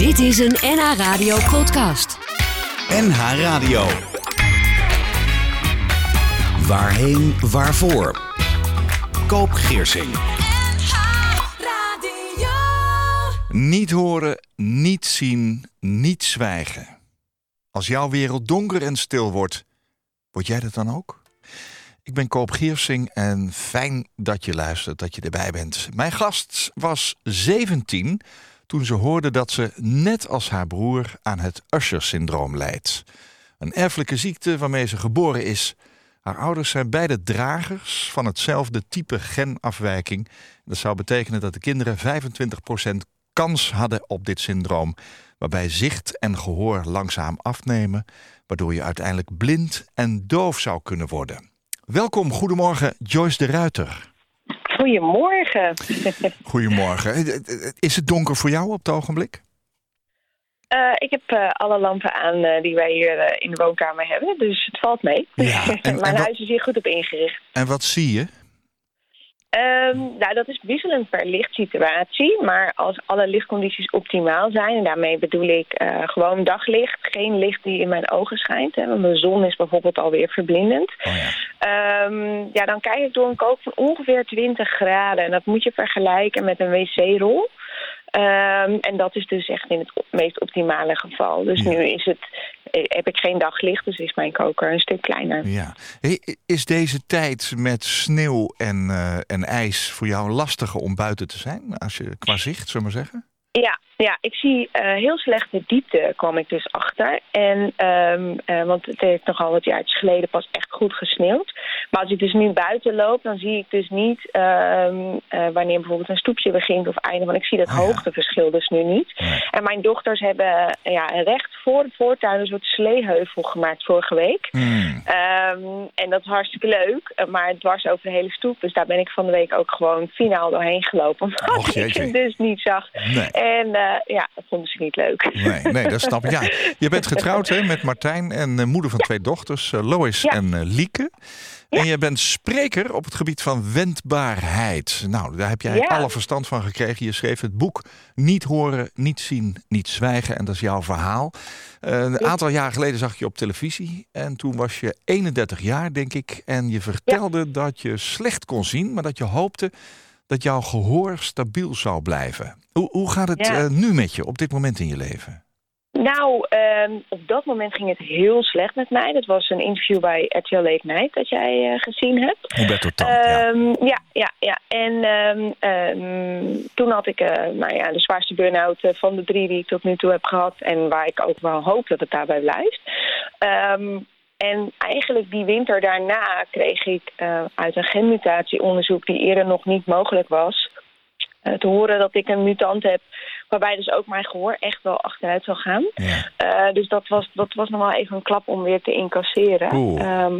Dit is een NH Radio podcast. NH Radio. Waarheen, waarvoor? Koop Geersing. Niet horen, niet zien, niet zwijgen. Als jouw wereld donker en stil wordt, word jij dat dan ook? Ik ben Koop Geersing en fijn dat je luistert, dat je erbij bent. Mijn gast was 17 toen ze hoorde dat ze, net als haar broer, aan het Usher-syndroom leidt. Een erfelijke ziekte waarmee ze geboren is. Haar ouders zijn beide dragers van hetzelfde type genafwijking. Dat zou betekenen dat de kinderen 25% kans hadden op dit syndroom, waarbij zicht en gehoor langzaam afnemen, waardoor je uiteindelijk blind en doof zou kunnen worden. Welkom, goedemorgen Joyce de Ruiter. Goedemorgen. Goedemorgen. Is het donker voor jou op het ogenblik? Uh, ik heb uh, alle lampen aan uh, die wij hier in de woonkamer hebben, dus het valt mee. Ja, en, Mijn en huis is hier goed op ingericht. En wat zie je? Um, nou, dat is wisselend per lichtsituatie, maar als alle lichtcondities optimaal zijn, en daarmee bedoel ik gewoon daglicht, geen licht die in mijn ogen schijnt, hè, want de zon is bijvoorbeeld alweer verblindend. Oh ja. Um, ja, dan kijk ik door een kook van ongeveer 20 graden en dat moet je vergelijken met een wc-rol. Um, en dat is dus echt in het meest optimale geval. Dus Ja. nu is het, heb ik geen daglicht, dus is mijn koker een stuk kleiner. ja. Is deze tijd met sneeuw en, eh, en ijs voor jou lastiger om buiten te zijn? Als je, qua zicht, zullen we maar zeggen? Ja, ja ik zie eh, heel slecht de diepte, kwam ik dus achter. En, ehm, eh, want het heeft nogal wat jaartjes geleden pas echt goed gesneeuwd. Maar als ik dus nu buiten loop, dan zie ik dus niet ehm, eh, wanneer bijvoorbeeld een stoepje begint of eindigt. Want ik zie dat ja. hoogteverschil dus nu niet. En mijn dochters hebben ja, recht voor de voortuin een soort sleeheuvel gemaakt vorige week. Hmm. Ehm, en dat is hartstikke leuk, maar dwars over de hele stoep. Dus daar ben ik van de week ook gewoon finaal doorheen gelopen. Omdat Och, ik het dus niet zag. Nee. En ja, dat vonden ze niet leuk. Nee, nee, dat snap ik. Ja, je bent getrouwd hè, met Martijn en eh, moeder van twee dochters, eh, Lois Ja. en eh, Lieke. En je bent spreker op het gebied van wendbaarheid. Nou, daar heb jij Ja. alle verstand van gekregen. Je schreef het boek Niet horen, niet zien, niet zwijgen. En dat is jouw verhaal. Eh, een aantal jaar geleden zag ik je op televisie. En toen was je 31 jaar, denk ik. En je vertelde dat je slecht kon zien, maar dat je hoopte dat jouw gehoor stabiel zou blijven. Hoe, hoe gaat het Ja. eh, nu met je op dit moment in je leven? Nou, ehm, op dat moment ging het heel slecht met mij. Dat was een interview bij RTL Late Night dat jij eh, gezien hebt. Humberto Tan, ja. Ehm, ja, ja, ja. En ehm, toen had ik eh, nou ja, de zwaarste burn-out van de drie die ik tot nu toe heb gehad. En waar ik ook wel hoop dat het daarbij blijft. En eigenlijk die winter daarna kreeg ik eh, uit een genmutatieonderzoek die eerder nog niet mogelijk was... eh, te horen dat ik een mutant heb waarbij dus ook mijn gehoor echt wel achteruit zal gaan. ja. Eh, dus dat was, dat was nog wel even een klap om weer te incasseren. Ehm,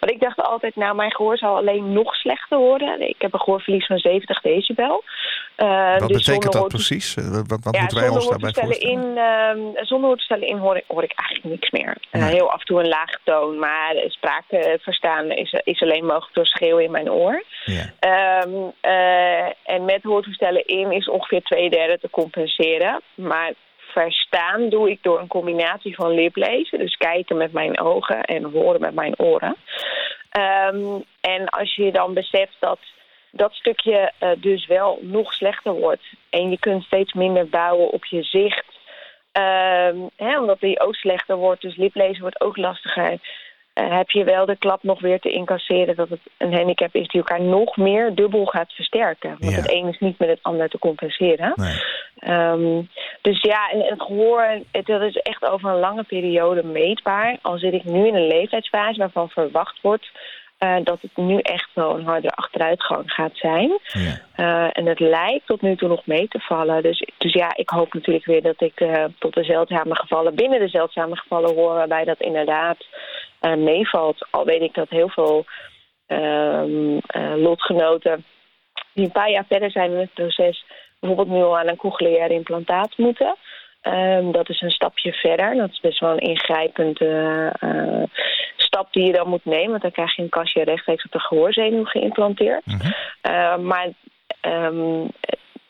want ik dacht altijd, nou, mijn gehoor zal alleen nog slechter worden. Ik heb een gehoorverlies van 70 decibel. Eh, Wat dus betekent zonder dat precies? Eh, Wat, wat, wat ja, moeten wij ons daarbij te stellen voorstellen? in, ehm, zonder hoor te stellen in hoor ik, hoor ik eigenlijk niks meer. Nee. heel af en toe een lage toon, maar spraak verstaan is, is alleen mogelijk door schreeuwen in mijn oor. Ja. Eh, en met hoortoestellen in is ongeveer twee derde te compenseren. Maar verstaan doe ik door een combinatie van liplezen, dus kijken met mijn ogen en horen met mijn oren. Ehm, en als je dan beseft dat dat stukje eh, dus wel nog slechter wordt en je kunt steeds minder bouwen op je zicht, ehm, hè, omdat die ook slechter wordt, dus liplezen wordt ook lastiger heb je wel de klap nog weer te incasseren dat het een handicap is die elkaar nog meer dubbel gaat versterken. Want Ja. het een is niet met het ander te compenseren. Nee. Ehm, dus ja, en het gehoor, het, dat is echt over een lange periode meetbaar. Al zit ik nu in een leeftijdsfase waarvan verwacht wordt eh, dat het nu echt wel een harde achteruitgang gaat zijn. Ja. Eh, en het lijkt tot nu toe nog mee te vallen. Dus, dus ja, ik hoop natuurlijk weer dat ik eh, tot de zeldzame gevallen, binnen de zeldzame gevallen hoor, waarbij dat inderdaad meevalt. Al weet ik dat heel veel ehm, eh, lotgenoten die een paar jaar verder zijn in het proces, bijvoorbeeld nu al aan een cochleair implantaat moeten. Ehm, dat is een stapje verder. Dat is best wel een ingrijpende eh, stap die je dan moet nemen. Want dan krijg je een kastje rechtstreeks op de gehoorzenuw geïmplanteerd. Mhm. Uh, maar um,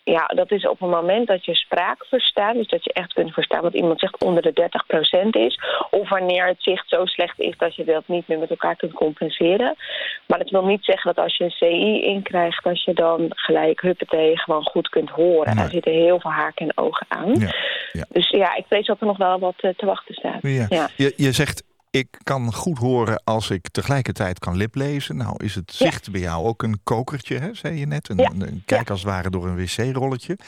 ja, dat is op het moment dat je spraak verstaat. Dus dat je echt kunt verstaan wat iemand zegt onder de 30% is. Of wanneer het zicht zo slecht is dat je dat niet meer met elkaar kunt compenseren. Maar dat wil niet zeggen dat als je een CI inkrijgt, dat je dan gelijk huppatee gewoon goed kunt horen. Nee. Er zitten heel veel haken en ogen aan. Ja, ja. Dus ja, ik vrees dat er nog wel wat eh, te wachten staat. Ja. Je, je zegt, ik kan goed horen als ik tegelijkertijd kan liplezen. Nou is het Ja. zicht bij jou ook een kokertje, hè, zei je net. Een, Ja. een, kijk als het ware door een wc-rolletje.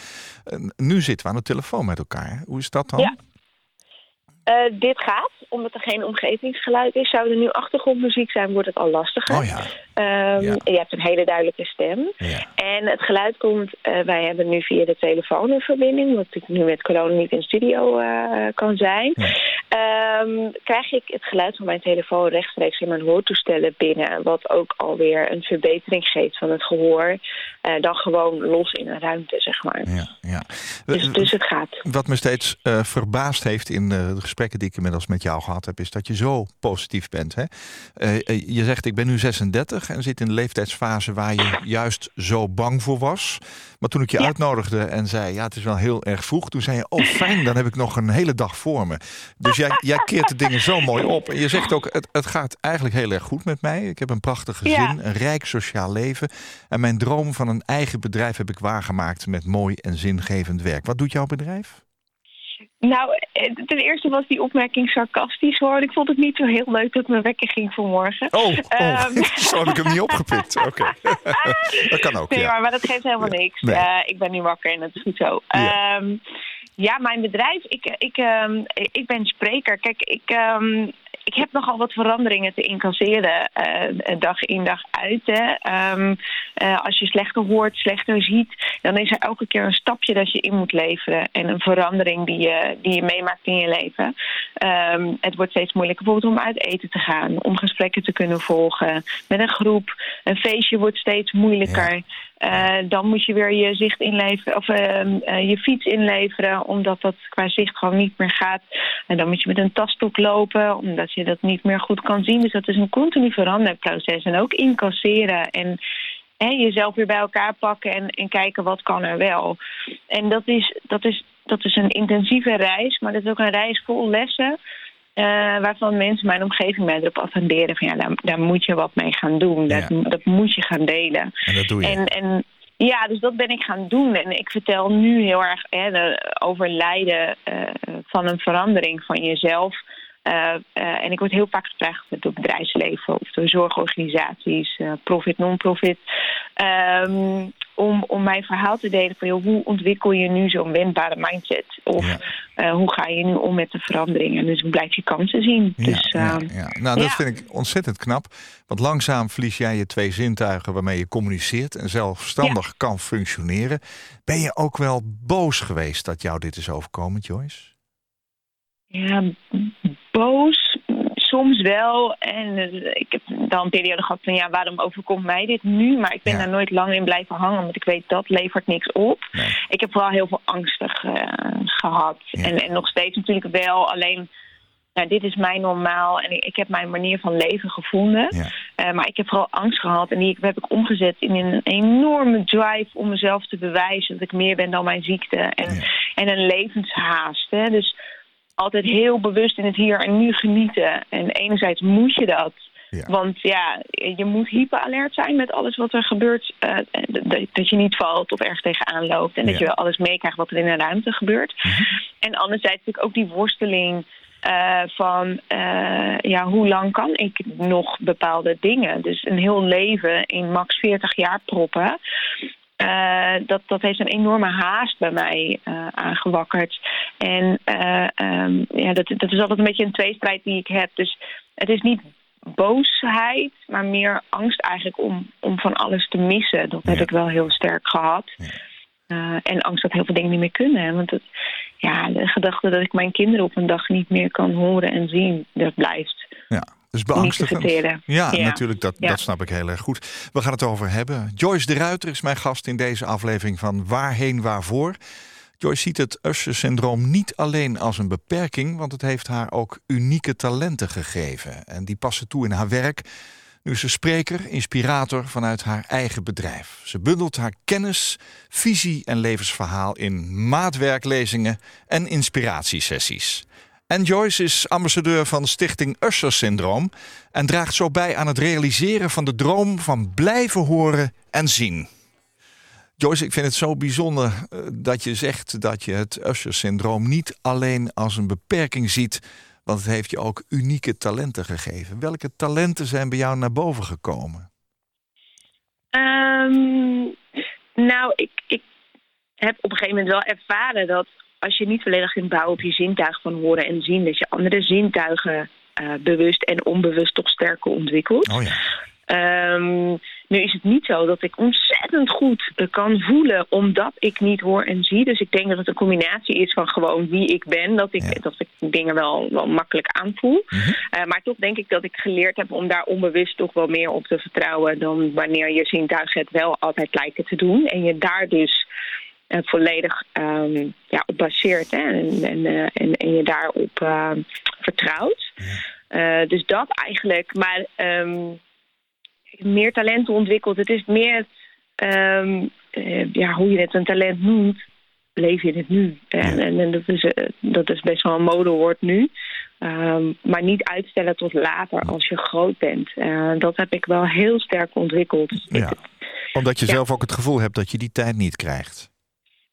Nu zitten we aan de telefoon met elkaar. Hoe is dat dan? Ja. Eh, dit gaat, omdat er geen omgevingsgeluid is. Zou er nu achtergrondmuziek zijn, wordt het al lastiger. Oh ja. Ehm, Ja. Je hebt een hele duidelijke stem. ja. En het geluid komt, eh, wij hebben nu via de telefoon een verbinding, wat ik nu met corona niet in studio eh, kan zijn. Ja. Ehm, krijg ik het geluid van mijn telefoon rechtstreeks in mijn hoortoestellen binnen, wat ook alweer een verbetering geeft van het gehoor, eh, dan gewoon los in een ruimte, zeg maar. ja, ja. Dus, dus het gaat. Wat me steeds verbaasd heeft in de gesprekken die ik inmiddels met jou gehad heb, is dat je zo positief bent. Hè? Je zegt, ik ben nu 36 en zit in de leeftijdsfase waar je juist zo bang voor was. Maar toen ik je Ja. uitnodigde en zei, ja, het is wel heel erg vroeg, toen zei je, oh fijn, dan heb ik nog een hele dag voor me. Dus jij, jij keert de dingen zo mooi op. En je zegt ook, het, het gaat eigenlijk heel erg goed met mij. Ik heb een prachtig gezin, Ja. een rijk sociaal leven. En mijn droom van een eigen bedrijf heb ik waargemaakt met mooi en zingevend werk. Wat doet jouw bedrijf? Nou, eh, ten eerste was die opmerking sarcastisch hoor. Ik vond het niet zo heel leuk dat mijn wekker ging vanmorgen. Oh, oh. Ehm. zo heb ik hem niet opgepikt. Oké. dat kan ook, Nee, ja. maar, maar dat geeft helemaal niks. Nee. Eh, ik ben nu wakker en dat is goed zo. Ja. Ehm, ja, mijn bedrijf, ik, ik, ehm, ik ben spreker. Kijk, ik, ik heb nogal wat veranderingen te incasseren, eh, dag in dag uit. Hè. Ehm, eh, als je slechter hoort, slechter ziet, dan is er elke keer een stapje dat je in moet leveren. En een verandering die je, die je meemaakt in je leven. Ehm, het wordt steeds moeilijker bijvoorbeeld om uit eten te gaan, om gesprekken te kunnen volgen met een groep. Een feestje wordt steeds moeilijker. Eh, dan moet je weer je zicht inleveren of ehm, eh, je fiets inleveren, omdat dat qua zicht gewoon niet meer gaat. En dan moet je met een tasdoek lopen, omdat je dat niet meer goed kan zien. Dus dat is een continu veranderproces. En ook incasseren en jezelf weer bij elkaar pakken en, en kijken wat kan er wel. En dat is, dat, is, dat is een intensieve reis, maar dat is ook een reis vol lessen. Eh, waarvan mensen mijn omgeving mij erop attenderen van ja, daar, daar moet je wat mee gaan doen. Dat, Ja. dat moet je gaan delen. En dat doe je. En, en ja, dus dat ben ik gaan doen. En ik vertel nu heel erg hè, de, over lijden eh, van een verandering van jezelf. Eh, en ik word heel vaak gevraagd door het bedrijfsleven of door zorgorganisaties, profit, non-profit. ehm, om, om mijn verhaal te delen van joh, hoe ontwikkel je nu zo'n wendbare mindset? Of Ja. eh, hoe ga je nu om met de veranderingen? Dus hoe blijf je kansen zien? Ja, dus, ja, ehm, ja. Nou, dat vind ik ontzettend knap. Want langzaam verlies jij je twee zintuigen waarmee je communiceert en zelfstandig kan functioneren. Ben je ook wel boos geweest dat jou dit is overkomen, Joyce? Ja, boos. Soms wel. En eh, ik heb dan een periode gehad van ja, waarom overkomt mij dit nu? Maar ik ben Ja. daar nooit lang in blijven hangen, want ik weet dat levert niks op. Nee. Ik heb vooral heel veel angstig eh, gehad. Ja. En, en nog steeds natuurlijk wel. Alleen, nou, dit is mijn normaal en ik, ik heb mijn manier van leven gevonden. Ja. Eh, maar ik heb vooral angst gehad en die heb ik omgezet in een enorme drive om mezelf te bewijzen dat ik meer ben dan mijn ziekte. En, Ja. en een levenshaast. Hè? Dus altijd heel bewust in het hier en nu genieten. En enerzijds moet je dat. Ja. Want ja, je moet hyperalert zijn met alles wat er gebeurt. eh, dat, je niet valt of ergens tegenaan loopt. En dat Ja. je wel alles meekrijgt wat er in een ruimte gebeurt. En anderzijds natuurlijk ook die worsteling eh, van... eh, ja, hoe lang kan ik nog bepaalde dingen? Dus een heel leven in max 40 jaar proppen... Eh, dat, dat heeft een enorme haast bij mij eh, aangewakkerd. En eh, ehm, ja, dat, dat is altijd een beetje een tweestrijd die ik heb. Dus het is niet boosheid, maar meer angst eigenlijk om, om van alles te missen. Dat heb Ja. ik wel heel sterk gehad. Ja. Eh, en angst dat heel veel dingen niet meer kunnen. Want het, ja, de gedachte dat ik mijn kinderen op een dag niet meer kan horen en zien, dat blijft Ja, dus beangstigend. Ja, Ja. natuurlijk, dat, Ja. dat snap ik heel erg goed. We gaan het over hebben. Joyce de Ruiter is mijn gast in deze aflevering van Waarheen Waarvoor. Joyce ziet het Usher-syndroom niet alleen als een beperking... want het heeft haar ook unieke talenten gegeven. En die passen toe in haar werk. Nu is ze spreker, inspirator vanuit haar eigen bedrijf. Ze bundelt haar kennis, visie en levensverhaal in maatwerklezingen en inspiratiesessies. En Joyce is ambassadeur van stichting Usher Syndroom en draagt zo bij aan het realiseren van de droom van blijven horen en zien. Joyce, ik vind het zo bijzonder eh, dat je zegt dat je het Usher-syndroom niet alleen als een beperking ziet, want het heeft je ook unieke talenten gegeven. Welke talenten zijn bij jou naar boven gekomen? Ehm, nou, ik, ik heb op een gegeven moment wel ervaren dat als je niet volledig kunt bouwen op je zintuig van horen en zien, dat je andere zintuigen uh, bewust en onbewust toch sterker ontwikkelt. Oh ja. Um, nu is het niet zo dat ik ontzettend goed uh, kan voelen omdat ik niet hoor en zie. Dus ik denk dat het een combinatie is van gewoon wie ik ben. Dat ik, Ja. dat ik dingen wel, wel makkelijk aanvoel. Uh, maar toch denk ik dat ik geleerd heb om daar onbewust toch wel meer op te vertrouwen... dan wanneer je zintuigen het wel altijd lijken te doen. En je daar dus uh, volledig um, ja, op baseert hè? En, en, uh, en, en je daarop uh, vertrouwt. Uh, dus dat eigenlijk. Maar um, meer talenten ontwikkeld. Het is meer um, ja, hoe je het een talent noemt. Leef je het nu. En, en, dat, is, dat is best wel een modewoord nu. Um, maar niet uitstellen tot later als je groot bent. Uh, dat heb ik wel heel sterk ontwikkeld. Ja. Omdat je ja. zelf ook het gevoel hebt dat je die tijd niet krijgt.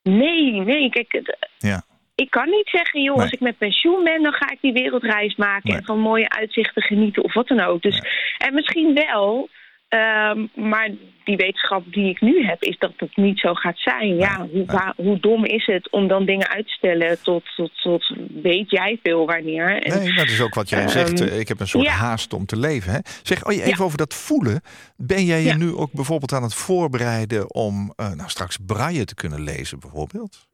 Nee, nee. Kijk, ja. ik kan niet zeggen, joh, nee. als ik met pensioen ben, dan ga ik die wereldreis maken nee. en van mooie uitzichten genieten of wat dan ook. Dus. En misschien wel, um, maar die wetenschap die ik nu heb, is dat het niet zo gaat zijn. Ja, hoe, dom is het om dan dingen uit te stellen tot, tot, tot weet jij veel wanneer. En, nee, dat is ook wat jij um, zegt. Ik heb een soort ja. haast om te leven. Hè? Zeg, oh, even over dat voelen. Ben jij je nu ook bijvoorbeeld aan het voorbereiden om uh, nou, straks braille te kunnen lezen bijvoorbeeld?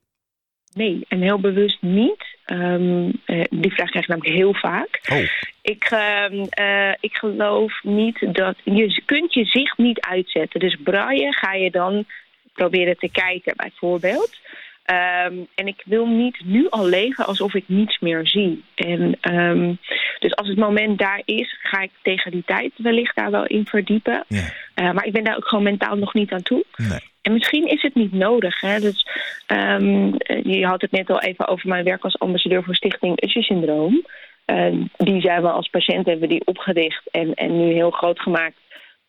Nee, en heel bewust niet. Um, uh, die vraag krijg ik namelijk heel vaak. Oh. Ik, uh, uh, ik geloof niet dat... Je kunt je zicht niet uitzetten. Dus braille ga je dan proberen te kijken bijvoorbeeld. Um, en ik wil niet nu al leven alsof ik niets meer zie. En, um, dus als het moment daar is, ga ik tegen die tijd wellicht daar wel in verdiepen. Ja. Uh, maar ik ben daar ook gewoon mentaal nog niet aan toe. Nee. En misschien is het niet nodig. Hè? Dus, um, je had het net al even over mijn werk als ambassadeur voor Stichting Usher Syndroom. Uh, die zijn we als patiënt hebben die opgericht en, en nu heel groot gemaakt.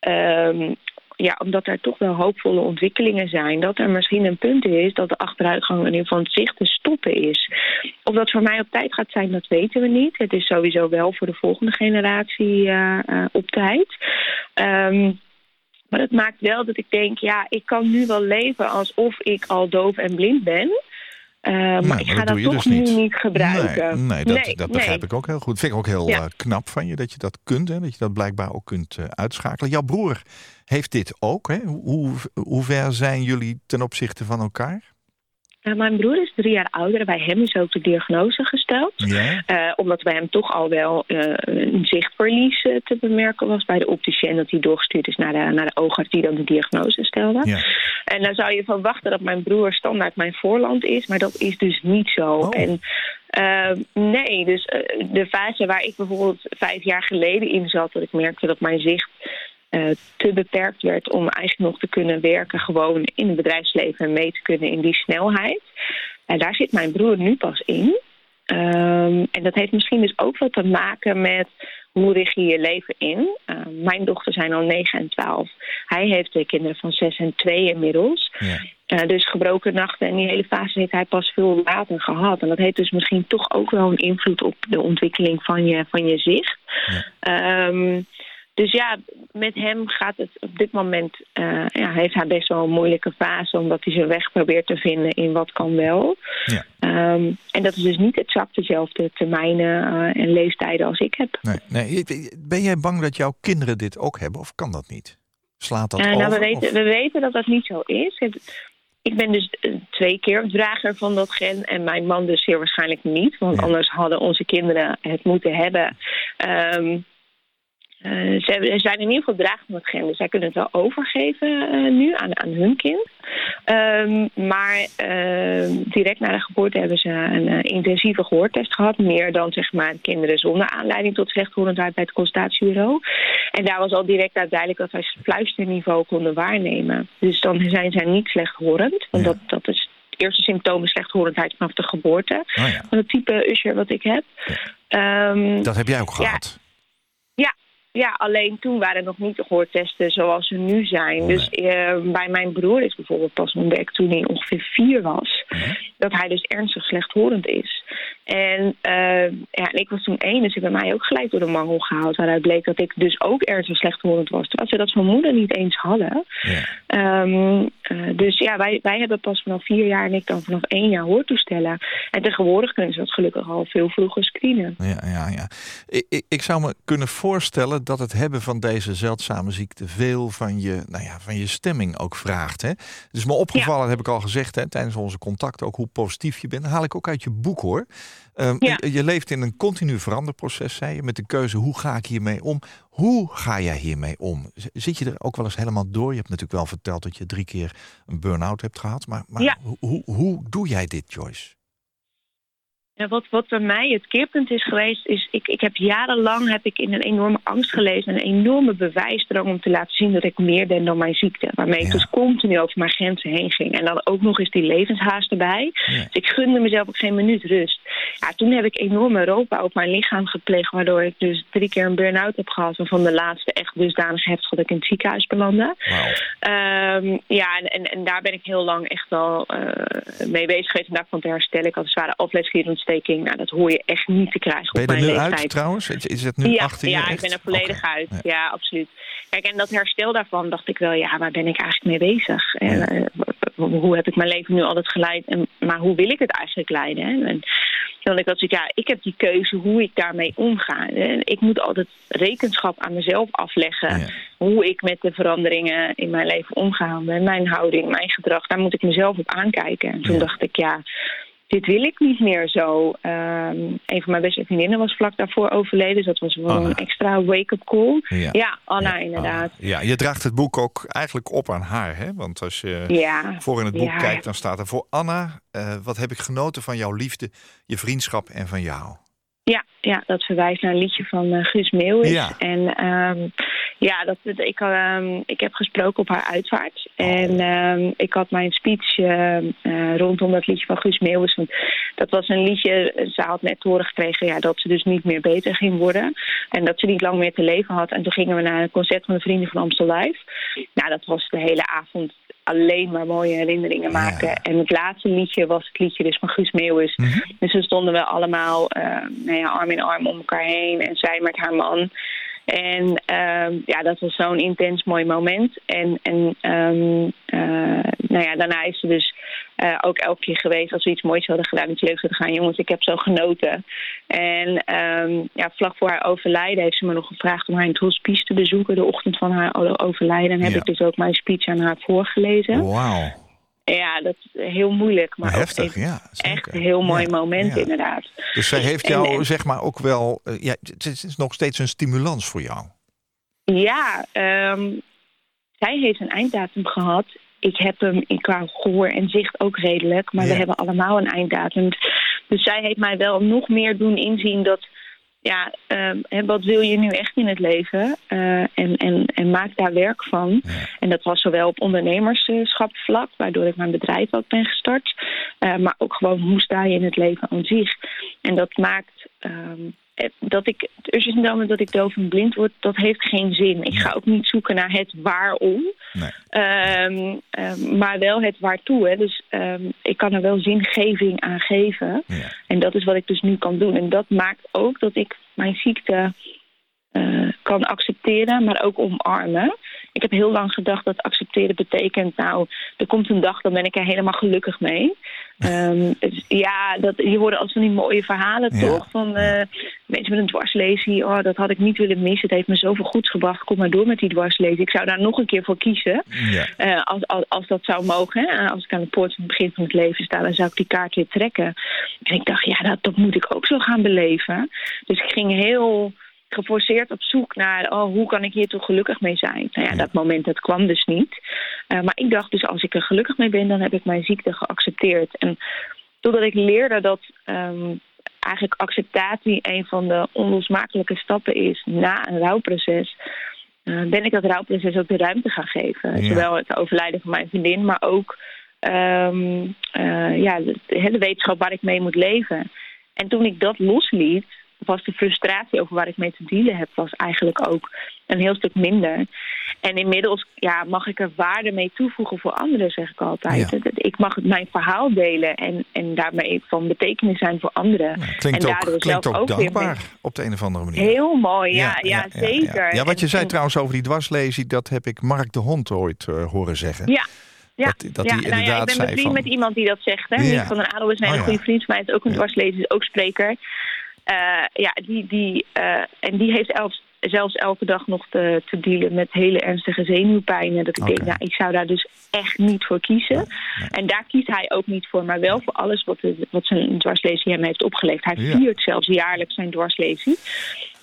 Um, ja, omdat er toch wel hoopvolle ontwikkelingen zijn. Dat er misschien een punt is dat de achteruitgang in het zicht te stoppen is. Of dat voor mij op tijd gaat zijn, dat weten we niet. Het is sowieso wel voor de volgende generatie uh, uh, op tijd. Um, maar dat maakt wel dat ik denk, ja, ik kan nu wel leven alsof ik al doof en blind ben. Uh, maar nee, ik ga dat, dat je toch dus nu niet. niet, gebruiken. Nee, nee dat, nee, dat begrijp nee. ik ook heel goed. Vind ik ook heel Ja. uh, knap van je dat je dat kunt. Hè? Dat je dat blijkbaar ook kunt uh, uitschakelen. Jouw broer heeft dit ook. Hè? Hoe, hoe ver zijn jullie ten opzichte van elkaar? Uh, mijn broer is drie jaar ouder. Bij hem is ook de diagnose gesteld. Ja. Uh, omdat bij hem toch al wel uh, een zichtverlies te bemerken was bij de opticien. Dat hij doorgestuurd is naar de, naar de oogarts die dan de diagnose stelde. Ja. En dan zou je verwachten dat mijn broer standaard mijn voorland is. Maar dat is dus niet zo. Oh. En nee, dus de fase waar ik bijvoorbeeld vijf jaar geleden in zat. Dat ik merkte dat mijn zicht te beperkt werd om eigenlijk nog te kunnen werken gewoon in het bedrijfsleven en mee te kunnen in die snelheid. En daar zit mijn broer nu pas in. Um, en dat heeft misschien dus ook wat te maken met hoe richt je je leven in. Uh, mijn dochters zijn al 9 en 12. Hij heeft de kinderen van 6 en 2 inmiddels. Ja. Uh, dus gebroken nachten en die hele fase heeft hij pas veel later gehad. En dat heeft dus misschien toch ook wel een invloed op de ontwikkeling van je, van je zicht. Ja. Um, dus ja, met hem gaat het op dit moment, uh, ja, heeft hij best wel een moeilijke fase, omdat hij zijn weg probeert te vinden in wat kan wel. Ja. Um, en dat is dus niet exact dezelfde termijnen uh, en leeftijden als ik heb. Nee, nee. Ben jij bang dat jouw kinderen dit ook hebben of kan dat niet? Slaat dat uh, over? Nou, we, weten, of? we weten dat dat niet zo is. Ik ben dus twee keer drager van dat gen en mijn man dus zeer waarschijnlijk niet. Want Ja. anders hadden onze kinderen het moeten hebben. Um, Uh, ze zijn in ieder geval het gen, dus zij kunnen het wel overgeven uh, nu aan, aan hun kind. Um, maar uh, direct na de geboorte hebben ze een uh, intensieve gehoortest gehad. Meer dan zeg maar kinderen zonder aanleiding tot slechthorendheid bij het consultatiebureau. En daar was al direct uit duidelijk dat wij fluisterniveau konden waarnemen. Dus dan zijn zij niet slechthorend. Want Ja. dat, dat is het eerste symptoom is slechthorendheid vanaf de geboorte. Oh ja, Van het type Usher wat ik heb. Ehm, dat heb jij ook Ja. gehad. Ja, alleen toen waren er nog niet de gehoortesten zoals ze nu zijn. Oh, Dus eh, bij mijn broer is bijvoorbeeld pas ontdekt toen hij ongeveer vier was... Mhm. dat hij dus ernstig slechthorend is. En, eh, ja, en ik was toen één, dus ik ben mij ook gelijk door de mangel gehaald... waaruit bleek dat ik dus ook ernstig slechthorend was. Terwijl ze dat van moeder niet eens hadden. Ja. Ehm, eh, dus ja, wij, wij hebben pas vanaf vier jaar en ik dan vanaf één jaar hoortoestellen. En tegenwoordig kunnen ze dat gelukkig al veel vroeger screenen. Ja, ja, ja. Ik, ik, ik zou me kunnen voorstellen dat het hebben van deze zeldzame ziekte veel van je, nou ja, van je stemming ook vraagt. Hè? Het is me opgevallen, heb ik al gezegd hè, tijdens onze contact, ook hoe positief je bent. Dat haal ik ook uit je boek hoor. Ehm, Ja. je, je leeft in een continu veranderproces, zei je, met de keuze hoe ga ik hiermee om? Hoe ga jij hiermee om? Zit je er ook wel eens helemaal door? Je hebt natuurlijk wel verteld dat je drie keer een burn-out hebt gehad. Maar, maar Ja. hoe, hoe, hoe doe jij dit, Joyce? Wat, wat bij mij het keerpunt is geweest, is ik, ik heb jarenlang heb ik in een enorme angst geleefd. Een enorme bewijsdrang om te laten zien dat ik meer ben dan mijn ziekte. Waarmee ik dus continu over mijn grenzen heen ging. En dan ook nog eens die levenshaast erbij. Ja. Dus ik gunde mezelf ook geen minuut rust. Ja, toen heb ik enorme rookbouw op mijn lichaam gepleegd. Waardoor ik dus drie keer een burn-out heb gehad. En van de laatste echt dusdanig heftig dat ik in het ziekenhuis belandde. Ehm, ja, en, en, en daar ben ik heel lang echt wel eh, mee bezig geweest. En daarvan te herstellen. Ik had een zware Nou, dat hoor je echt niet te krijgen Ben op je er mijn nu leeftijd. uit trouwens? Is, het nu ja, achter je ja ik ben er volledig uit. Ja. Ja. absoluut. Kijk, en dat herstel daarvan dacht ik wel, ja, waar ben ik eigenlijk mee bezig? En, Ja. eh, hoe heb ik mijn leven nu altijd geleid? En, maar hoe wil ik het eigenlijk leiden? hè? En dan ik dat ik, ja, ik heb die keuze hoe ik daarmee omga. Ik moet altijd rekenschap aan mezelf afleggen. Ja. Hoe ik met de veranderingen in mijn leven omga. Met mijn houding, mijn gedrag. Daar moet ik mezelf op aankijken. En toen Ja. dacht ik, ja, dit wil ik niet meer zo. Ehm, een van mijn beste vriendinnen was vlak daarvoor overleden. Dus dat was wel Anna. een extra wake-up call. Ja. Ja, Anna Ja, inderdaad. ja, je draagt het boek ook eigenlijk op aan haar. Hè? Want als je Ja, voor in het boek kijkt, dan staat er voor Anna... eh, wat heb ik genoten van jouw liefde, je vriendschap en van jou. Ja, ja, dat verwijst naar een liedje van eh, Guus Meeuwis. Ja. En ehm, ja, dat, ik, ehm, ik heb gesproken op haar uitvaart. Oh. En ehm, ik had mijn speech eh, eh, rondom dat liedje van Guus Meeuwis. Want dat was een liedje, ze had net horen gekregen ja, dat ze dus niet meer beter ging worden. En dat ze niet lang meer te leven had. En toen gingen we naar een concert van de Vrienden van Amstel Live. Nou, dat was de hele avond alleen maar mooie herinneringen Ja. maken. En het laatste liedje was het liedje dus van Guus Meeuwis. Mhm. Dus toen stonden we allemaal eh, nou ja, arm in arm om elkaar heen. En zij met haar man. En ehm, ja, dat was zo'n intens mooi moment. En, en eh, nou ja, daarna is ze dus eh, ook elke keer geweest als we iets moois hadden gedaan, iets leuks hadden gaan. Jongens, ik heb zo genoten. En ehm, ja, vlak voor haar overlijden heeft ze me nog gevraagd om haar in het hospice te bezoeken. De ochtend van haar overlijden. En heb Ja. ik dus ook mijn speech aan haar voorgelezen. Wauw, Ja, dat is heel moeilijk. Maar heftig, echt een heel mooi Ja, moment ja. inderdaad. Dus zij heeft jou en- zeg maar ook wel... eh, ja, het is, nog steeds een stimulans voor jou. Ja, ehm, zij heeft een einddatum gehad. Ik heb hem in qua gehoor en zicht ook redelijk. Maar Ja. we hebben allemaal een einddatum. Dus zij heeft mij wel nog meer doen inzien dat... Ja, ehm, wat wil je nu echt in het leven? Eh, en, en, en maak daar werk van. Ja. En dat was zowel op ondernemerschapsvlak, waardoor ik mijn bedrijf ook ben gestart. eh, maar ook gewoon hoe sta je in het leven aan zich. En dat maakt ehm, eh, dat ik het Usher-syndroom dat ik doof en blind word, dat heeft geen zin. Ik ga ook niet zoeken naar het waarom. Nee. Ehm, ehm, maar wel het waartoe. Hè. Dus ehm, ik kan er wel zingeving aan geven. Ja. En dat is wat ik dus nu kan doen. En dat maakt ook dat ik mijn ziekte eh, kan accepteren, maar ook omarmen. Ik heb heel lang gedacht dat accepteren betekent, nou, er komt een dag, dan ben ik er helemaal gelukkig mee. Ehm, dus ja, dat, je hoort altijd van die mooie verhalen, Ja. toch? Van eh, mensen met een dwarslesie, oh, dat had ik niet willen missen. Het heeft me zoveel goeds gebracht. Kom maar door met die dwarslesie. Ik zou daar nog een keer voor kiezen. Ja. Eh, als, als, als dat zou mogen, hè? als ik aan de poort van het begin van het leven sta, dan zou ik die kaart weer trekken. En ik dacht, ja, dat, dat moet ik ook zo gaan beleven. Dus ik ging heel geforceerd op zoek naar oh, hoe kan ik hier toch gelukkig mee zijn. Nou ja, Ja. dat moment dat kwam dus niet. Eh, maar ik dacht dus als ik er gelukkig mee ben, dan heb ik mijn ziekte geaccepteerd. En totdat ik leerde dat ehm, eigenlijk acceptatie een van de onlosmakelijke stappen is na een rouwproces, eh, ben ik dat rouwproces ook de ruimte gaan geven. Ja. Zowel het overlijden van mijn vriendin, maar ook ehm, eh, ja, de, de wetenschap waar ik mee moet leven. En toen ik dat losliet, was de frustratie over waar ik mee te dealen heb, was eigenlijk ook een heel stuk minder. En inmiddels ja, mag ik er waarde mee toevoegen voor anderen, zeg ik altijd. Ja. Ik mag mijn verhaal delen en, en daarmee van betekenis zijn voor anderen. Ja, klinkt en ook, klinkt zelf ook weer dankbaar op de een of andere manier. Heel mooi, ja, ja, zeker. Ja, wat je En- zei en- trouwens over die dwarslesie, dat heb ik Mark de Hond ooit eh, horen zeggen. Ja. Ja, Dat- dat ja. nou ja, ik ben bevriend van- met iemand die dat zegt. Hè. Ja. Van den Adel is een hele Oh ja. goede vriend van mij. Is ook een Ja. dwarslezer, is ook spreker. Eh, ja, die, die, eh, en die heeft elf, zelfs elke dag nog te, te dealen met hele ernstige zenuwpijnen. Dat ik denk, nou, ik zou daar dus echt niet voor kiezen. En daar kiest hij ook niet voor, maar wel voor alles wat, de- wat zijn dwarslesie hem heeft opgeleverd. Hij viert zelfs jaarlijks zijn dwarslesie.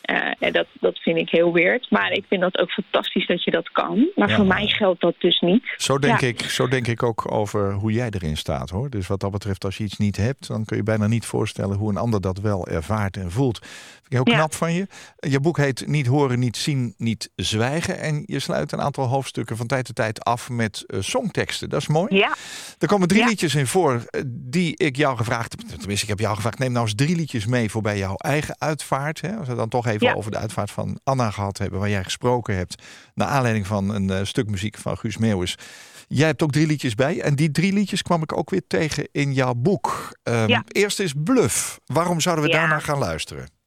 Eh, en dat, dat vind ik heel weird. Maar ik vind dat ook fantastisch dat je dat kan. Maar Ja, voor mij geldt dat dus niet. Zo denk, Ja. ik, zo denk ik ook over hoe jij erin staat hoor. Dus wat dat betreft, als je iets niet hebt, dan kun je bijna niet voorstellen hoe een ander dat wel ervaart en voelt. Vind ik heel Ja. knap van je. Je boek heet Niet horen, niet zien, niet zwijgen. En je sluit een aantal hoofdstukken van tijd tot tijd af met eh, songteksten. Dat is mooi. Ja, Er komen drie liedjes in voor eh, die ik jou gevraagd heb. Tenminste, ik heb jou gevraagd, neem nou eens drie liedjes mee voor bij jouw eigen uitvaart. Hè? Als we dan toch even Ja. over de uitvaart van Anna gehad hebben, waar jij gesproken hebt. Naar aanleiding van een eh, stuk muziek van Guus Meeuwis. Jij hebt ook drie liedjes bij. En die drie liedjes kwam ik ook weer tegen in jouw boek. Ehm, Ja. Eerst is Bluff. Waarom zouden we Ja. daarna gaan luisteren?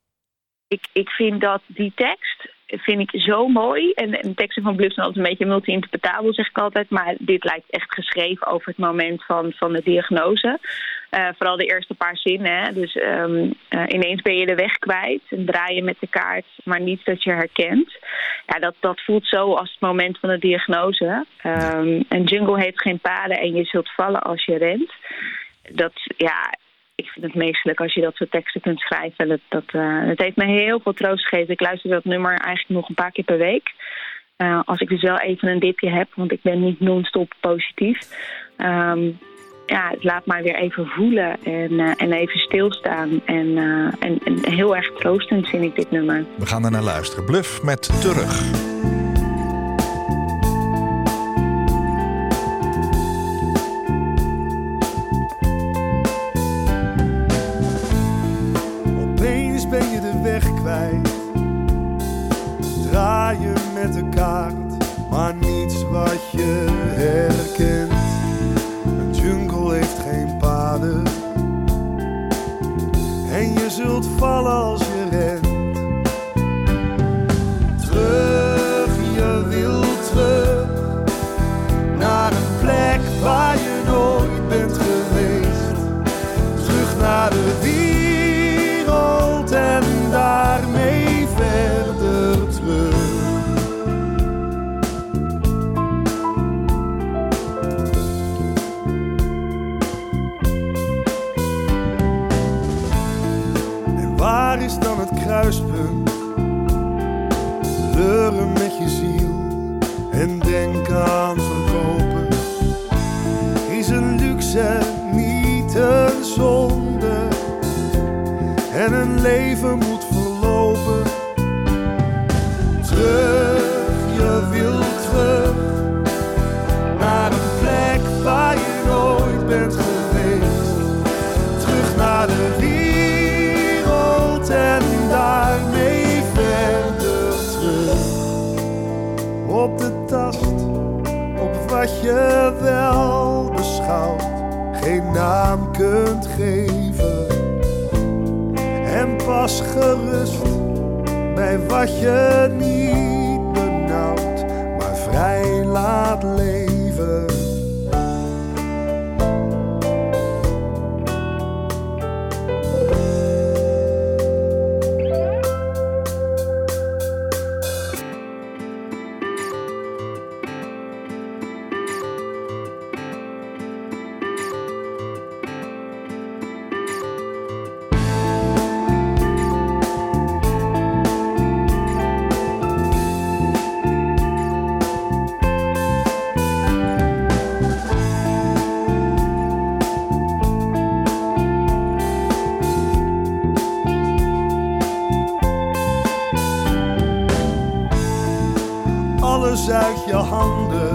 ik, ik vind dat die tekst vind ik zo mooi. En, en teksten van Bluff zijn altijd een beetje multi-interpretabel, zeg ik altijd. Maar dit lijkt echt geschreven over het moment van, van de diagnose. Eh, vooral de eerste paar zinnen. Dus ehm, eh, ineens ben je de weg kwijt en draai je met de kaart, maar niets dat je herkent. Ja, dat, dat voelt zo als het moment van de diagnose. Ehm, een jungle heeft geen paden en je zult vallen als je rent. Dat, ja, ik vind het meestelijk als je dat soort teksten kunt schrijven. Dat, dat, eh, het heeft me heel veel troost gegeven. Ik luister dat nummer eigenlijk nog een paar keer per week. Als ik dus wel even een dipje heb, want ik ben niet non-stop positief. Ehm, ja, het laat mij weer even voelen en, eh, en even stilstaan. En, eh, en, en heel erg troostend vind ik dit nummer. We gaan er naar luisteren. Bluff met Terug. Opeens ben je de weg kwijt. Draai je met de kaart, maar niets wat je herkent. Zult kunt geven. En pas gerust bij wat je niet benauwt, maar vrij laat leven. Uit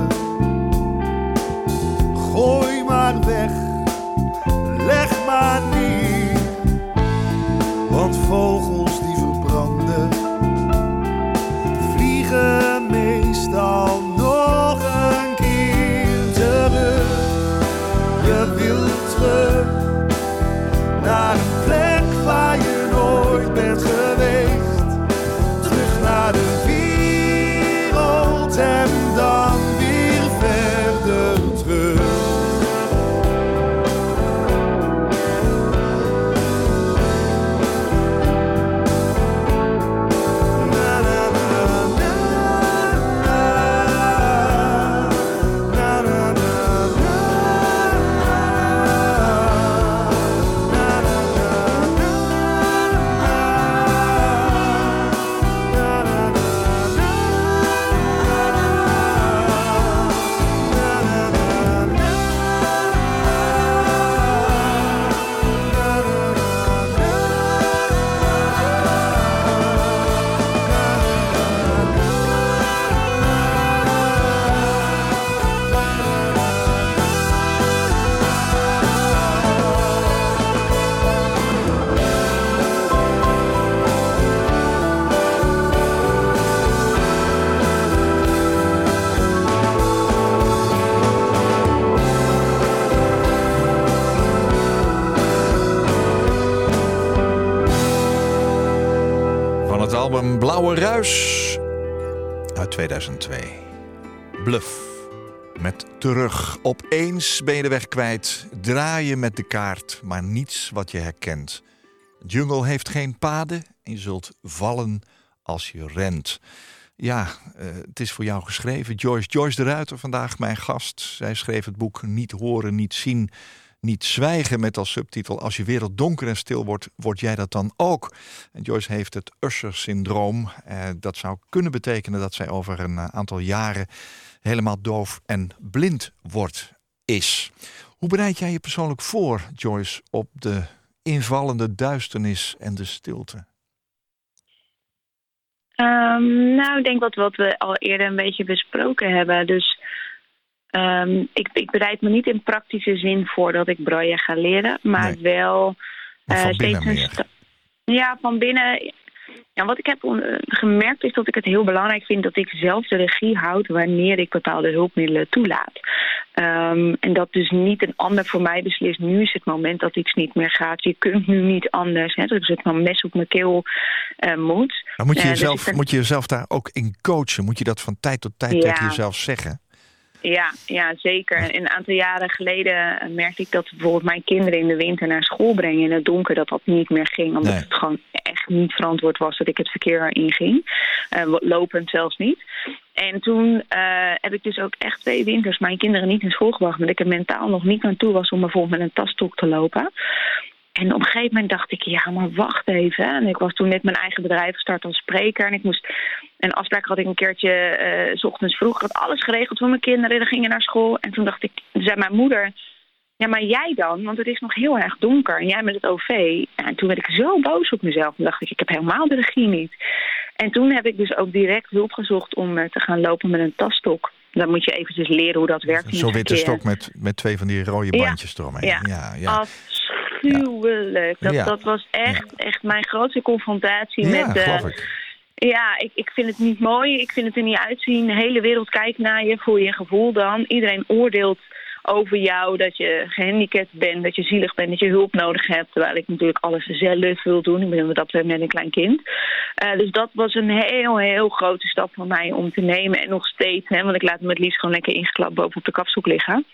album Blauwe Ruis uit 2002. Bluff. Met terug. Opeens ben je de weg kwijt. Draaien met de kaart, maar niets wat je herkent. Jungle heeft geen paden en je zult vallen als je rent. Ja, eh, het is voor jou geschreven. Joyce, Joyce de Ruiter, vandaag mijn gast. Zij schreef het boek Niet horen, niet zien, niet zwijgen met als subtitel. Als je wereld donker en stil wordt, word jij dat dan ook. En Joyce heeft het Usher-syndroom. Eh, dat zou kunnen betekenen dat zij over een eh, aantal jaren helemaal doof en blind wordt, is. Hoe bereid jij je persoonlijk voor, Joyce, op de invallende duisternis en de stilte? Ehm, nou, ik denk wat, wat we al eerder een beetje besproken hebben. Dus ehm, ik, ik bereid me niet in praktische zin voor dat ik braille ga leren, maar Nee. wel Maar van eh, binnen steeds een Ja, van binnen. Ja, wat ik heb eh, gemerkt is dat ik het heel belangrijk vind dat ik zelf de regie houd wanneer ik bepaalde hulpmiddelen toelaat. Ehm, en dat dus niet een ander voor mij beslist. Nu is het moment dat iets niet meer gaat. Je kunt nu niet anders. Hè, dat het van mes op mijn keel eh, moet. Maar moet je, dus jezelf, moet je jezelf daar ook in coachen? Moet je dat van tijd tot tijd Ja. tegen jezelf zeggen? Ja, ja, zeker. En een aantal jaren geleden merkte ik dat bijvoorbeeld mijn kinderen in de winter naar school brengen in het donker, dat dat niet meer ging. Omdat Nee. het gewoon echt niet verantwoord was dat ik het verkeer inging. Eh, lopend zelfs niet. En toen eh, heb ik dus ook echt twee winters mijn kinderen niet in school gebracht. Omdat ik er mentaal nog niet aan toe was om bijvoorbeeld met een tastok te lopen. En op een gegeven moment dacht ik, ja, maar wacht even. En ik was toen net mijn eigen bedrijf gestart als spreker. En ik moest een afspraak had ik een keertje eh, s ochtends vroeg. Ik had alles geregeld voor mijn kinderen. Die gingen naar school. En toen dacht ik, zei mijn moeder... Ja, maar jij dan? Want het is nog heel erg donker. En jij met het OV. En toen werd ik zo boos op mezelf. Toen dacht ik, ik heb helemaal de regie niet. En toen heb ik dus ook direct hulp gezocht om eh, te gaan lopen met een tasstok. Dan moet je eventjes leren hoe dat werkt. Zo'n witte stok met, met twee van die rode Ja. bandjes eromheen. Ja. ja, ja. Afschuwelijk. Dat, Ja. dat was echt, echt mijn grootste confrontatie Ja, met... ik. Ja, ik, ik vind het niet mooi. Ik vind het er niet uitzien. De hele wereld kijkt naar je voor je gevoel dan. Iedereen oordeelt over jou dat je gehandicapt bent, dat je zielig bent, dat je hulp nodig hebt. Terwijl ik natuurlijk alles zelf wil doen. Ik ben dat net een klein kind. Eh, dus dat was een heel, heel grote stap voor mij om te nemen. En nog steeds, hè, want ik laat hem het liefst gewoon lekker ingeklapt boven op de kapstok liggen.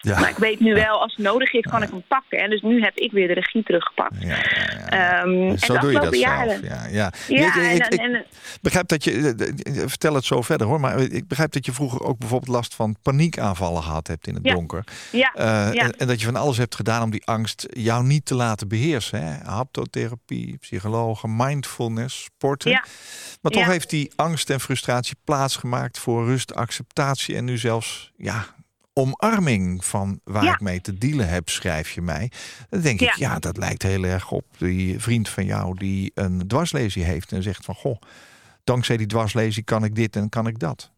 Ja. Maar ik weet nu wel, als het nodig is, kan ik hem pakken. Hè. Dus nu heb ik weer de regie teruggepakt. Ja, ja, ja. Ehm, en Zo doe je dat jaren- zelf. Ja, ja. Ik- en, en, begrijp dat je. eh, eh, Vertel het zo verder hoor. Maar ik begrijp dat je vroeger ook bijvoorbeeld last van paniekaanvallen gehad hebt in het donker. ja, Eh, en, en dat je van alles hebt gedaan om die angst jou niet te laten beheersen. Hè? Haptotherapie, psychologen, mindfulness, sporten. Maar toch heeft die angst en frustratie plaatsgemaakt voor rust, acceptatie en nu zelfs ja, omarming van waar Ja. ik mee te dealen heb, schrijf je mij. Dan denk ik, Ja. dat lijkt heel erg op die vriend van jou die een dwarslesie heeft en zegt van goh, dankzij die dwarslesie kan ik dit en kan ik dat.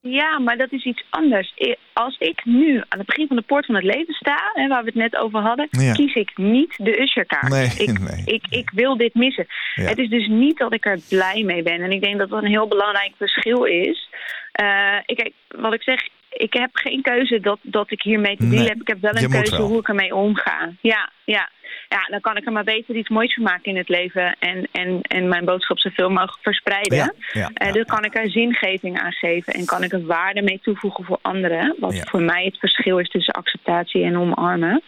Ja, maar dat is iets anders. Als ik nu aan het begin van de poort van het leven sta, hè, waar we het net over hadden, Ja. kies ik niet de usherkaart. Nee, ik, nee. Ik, ik wil dit missen. Ja. Het is dus niet dat ik er blij mee ben. En ik denk dat dat een heel belangrijk verschil is. Eh, ik, kijk, wat ik zeg, ik heb geen keuze dat, dat ik hiermee te Nee, dealen heb. Ik heb wel een keuze wel. hoe ik ermee omga. Ja, ja. ja, dan kan ik er maar beter iets moois van maken in het leven. En, en, en mijn boodschap zoveel mogelijk verspreiden. Ja, ja, Eh, dus kan ik er zingeving aan geven en kan ik er waarde mee toevoegen voor anderen. Wat voor mij het verschil is tussen acceptatie en omarmen.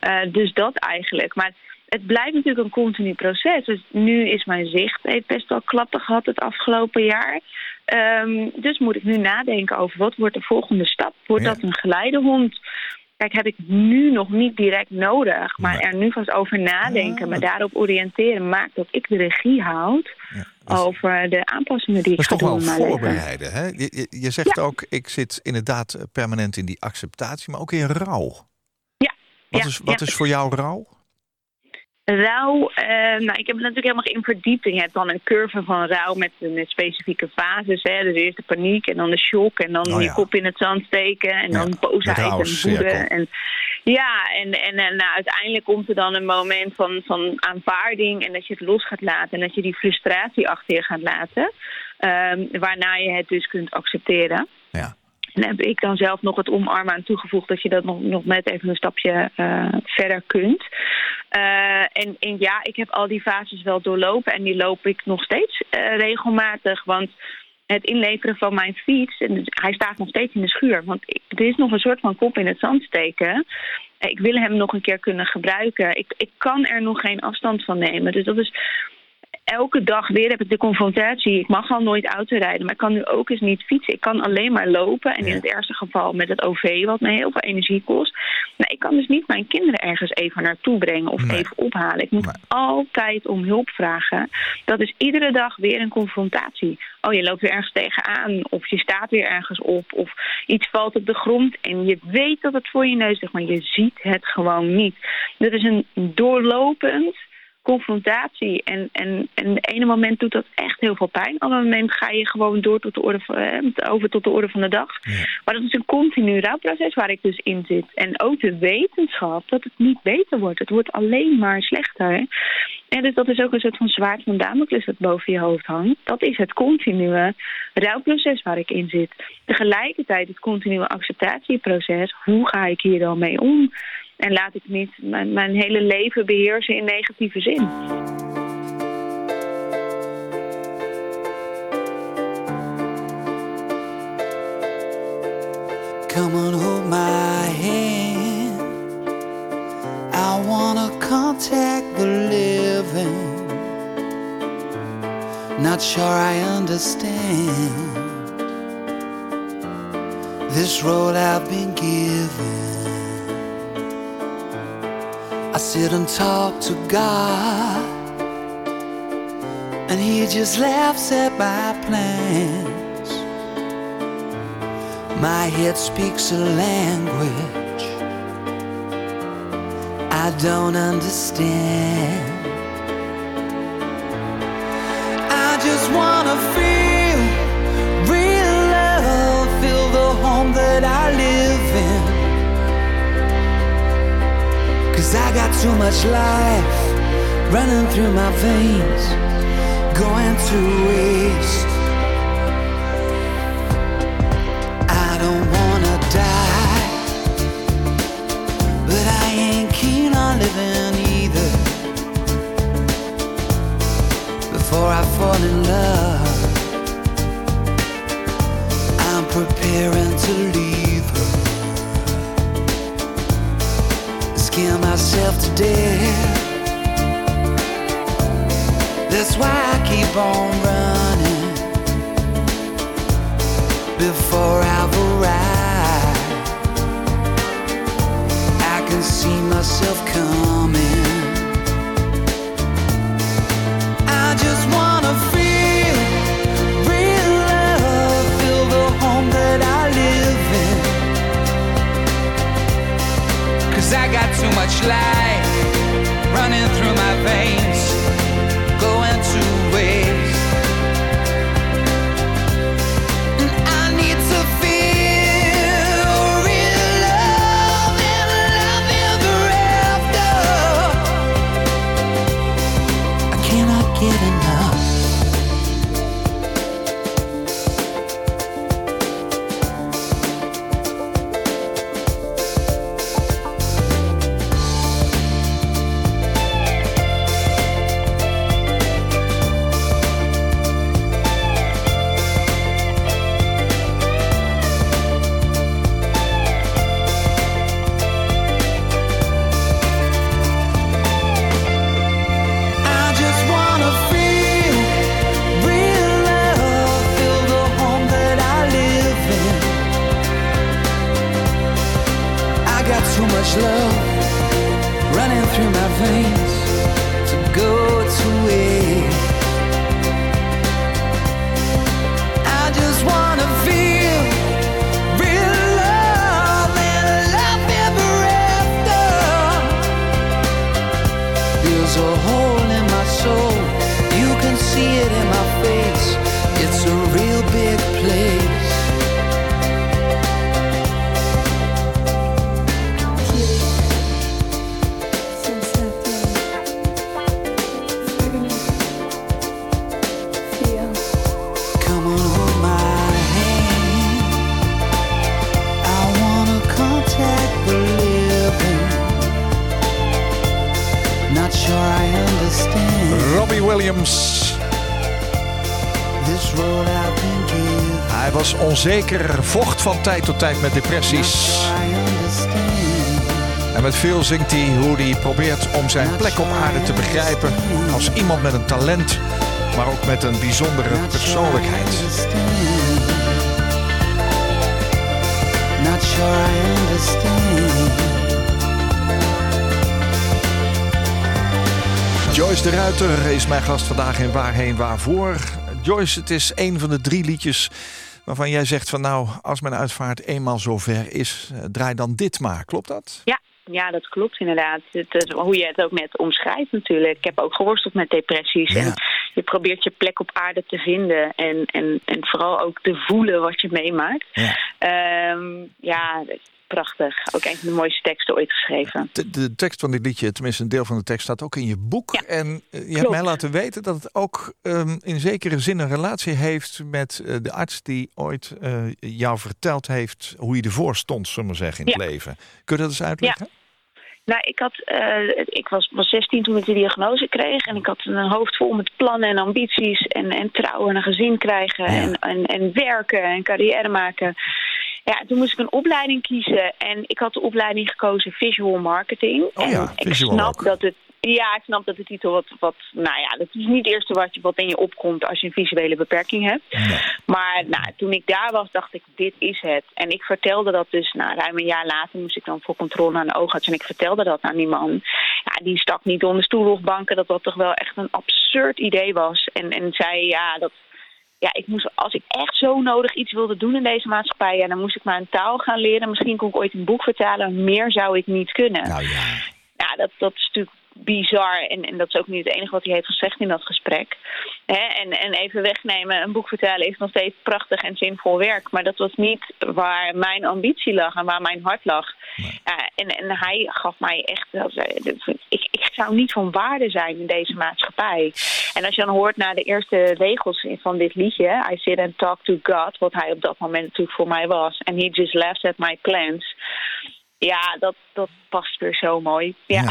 Eh, dus dat eigenlijk. Maar het blijft natuurlijk een continu proces. Dus nu is mijn zicht heeft best wel klappen gehad het afgelopen jaar. Ehm, dus moet ik nu nadenken over wat wordt de volgende stap? Wordt Ja. dat een geleidehond? Kijk, heb ik nu nog niet direct nodig. Maar er nu vast over nadenken, Ah, me dat- daarop oriënteren, maakt dat ik de regie houd dat is- over de aanpassingen die ik Dat is ga toch doen wel in mijn leven. voorbereiden. Hè? Je, je, je zegt ook, ik zit inderdaad permanent in die acceptatie, maar ook in rouw. Ja, Wat, is, wat is voor jou rouw? Rouw, eh, nou, ik heb het natuurlijk helemaal in verdiept. Je hebt dan een curve van rouw met, met specifieke fases. Hè. Dus eerst de paniek en dan de shock en dan Oh, je kop in het zand steken en Ja, dan boosheid en woede. En, ja, en, en, en nou, uiteindelijk komt er dan een moment van, van aanvaarding en dat je het los gaat laten en dat je die frustratie achter je gaat laten. Ehm, waarna je het dus kunt accepteren. En heb ik dan zelf nog het omarmen aan toegevoegd dat je dat nog, nog net even een stapje eh, verder kunt. Eh, en, en ja, ik heb al die fases wel doorlopen en die loop ik nog steeds eh, regelmatig. Want het inleveren van mijn fiets, en hij staat nog steeds in de schuur. Want er is nog een soort van kop in het zand steken. Ik wil hem nog een keer kunnen gebruiken. Ik, ik kan er nog geen afstand van nemen. Dus dat is elke dag weer heb ik de confrontatie. Ik mag al nooit auto rijden, maar ik kan nu ook eens niet fietsen. Ik kan alleen maar lopen. En in het ergste geval met het OV, wat me heel veel energie kost. Nou, ik kan dus niet mijn kinderen ergens even naartoe brengen of Nee. even ophalen. Ik moet Nee. altijd om hulp vragen. Dat is iedere dag weer een confrontatie. Oh, je loopt weer ergens tegenaan. Of je staat weer ergens op. Of iets valt op de grond. En je weet dat het voor je neus ligt, maar je ziet het gewoon niet. Dat is een doorlopend confrontatie. En, en, en de ene moment doet dat echt heel veel pijn. Een moment ga je gewoon door tot de orde van, eh, over tot de orde van de dag. Ja. Maar dat is een continu rouwproces waar ik dus in zit. En ook de wetenschap dat het niet beter wordt. Het wordt alleen maar slechter. En dus dat is ook een soort van zwaard van Damocles dat boven je hoofd hangt. Dat is het continue rouwproces waar ik in zit. Tegelijkertijd het continue acceptatieproces. Hoe ga ik hier dan mee om? En laat ik niet mijn, mijn hele leven beheersen in negatieve zin. Come and hold my hand. I wanna contact the living. Not sure I understand this role I've been given. I sit and talk to God, and He just laughs at my plans. My head speaks a language I don't understand. I just wanna feel real love, feel the home that I live I got too much life running through my veins, going to waste. I don't wanna die, but I ain't keen on living either. Before I fall in love, I'm preparing to leave That's why I keep on running before I've arrived. I can see myself coming. Hole onzeker, vocht van tijd tot tijd met depressies. En met veel zingt hij hoe hij probeert om zijn plek op aarde te begrijpen. Als iemand met een talent, maar ook met een bijzondere persoonlijkheid. Not sure I understand. Joyce de Ruiter is mijn gast vandaag in Waarheen Waarvoor. Joyce, het is een van de drie liedjes waarvan jij zegt van nou, als mijn uitvaart eenmaal zover is, eh, draai dan dit maar. Klopt dat? Ja, ja, dat klopt inderdaad. Het, het- hoe je het ook net omschrijft natuurlijk. Ik heb ook geworsteld met depressies. Ja. En je probeert je plek op aarde te vinden. En, en, en vooral ook te voelen wat je meemaakt. Ja. Ehm, ja, prachtig. Ook een van de mooiste teksten ooit geschreven. De, de tekst van dit liedje, tenminste een deel van de tekst, staat ook in je boek. Ja, en eh, je hebt mij laten weten dat het ook ehm, in zekere zin een relatie heeft met eh, de arts die ooit eh, jou verteld heeft hoe je ervoor stond, zullen we maar zeggen, in het Ja. leven. Kun je dat eens uitleggen? Nou, ik, had, ik was, was 16 toen ik de diagnose kreeg. En ik had een hoofd vol met plannen en ambities. En, en trouwen en een gezin krijgen. Ja. En, en, en werken en carrière maken. Ja, toen moest ik een opleiding kiezen. En ik had de opleiding gekozen visual marketing. Oh ja, en ik snap ook. dat het. Ja, ik snap dat de titel wat, wat. Nou ja, dat is niet het eerste wat, je, wat in je opkomt als je een visuele beperking hebt. Nee. Maar nou, toen ik daar was, dacht ik, dit is het. En ik vertelde dat dus, nou, ruim een jaar later moest ik dan voor controle aan de oogarts. En ik vertelde dat aan die man. Ja, die stak niet onder stoel of banken dat dat toch wel echt een absurd idee was. En, en zei, ja, dat, ja, ik moest, als ik echt zo nodig iets wilde doen in deze maatschappij, ja, dan moest ik maar een taal gaan leren. Misschien kon ik ooit een boek vertalen. Meer zou ik niet kunnen. Nou ja, Ja, dat, dat is natuurlijk bizar. En, en dat is ook niet het enige wat hij heeft gezegd in dat gesprek. Hè? En, en even wegnemen, een boek vertalen is nog steeds prachtig en zinvol werk. Maar dat was niet waar mijn ambitie lag en waar mijn hart lag. Ja, en, en hij gaf mij echt... Ik, ik zou niet van waarde zijn in deze maatschappij. En als je dan hoort naar de eerste regels van dit liedje... I sit and talk to God, wat hij op dat moment natuurlijk voor mij was. And he just laughs at my plans. Ja, dat, dat past weer zo mooi. Ja.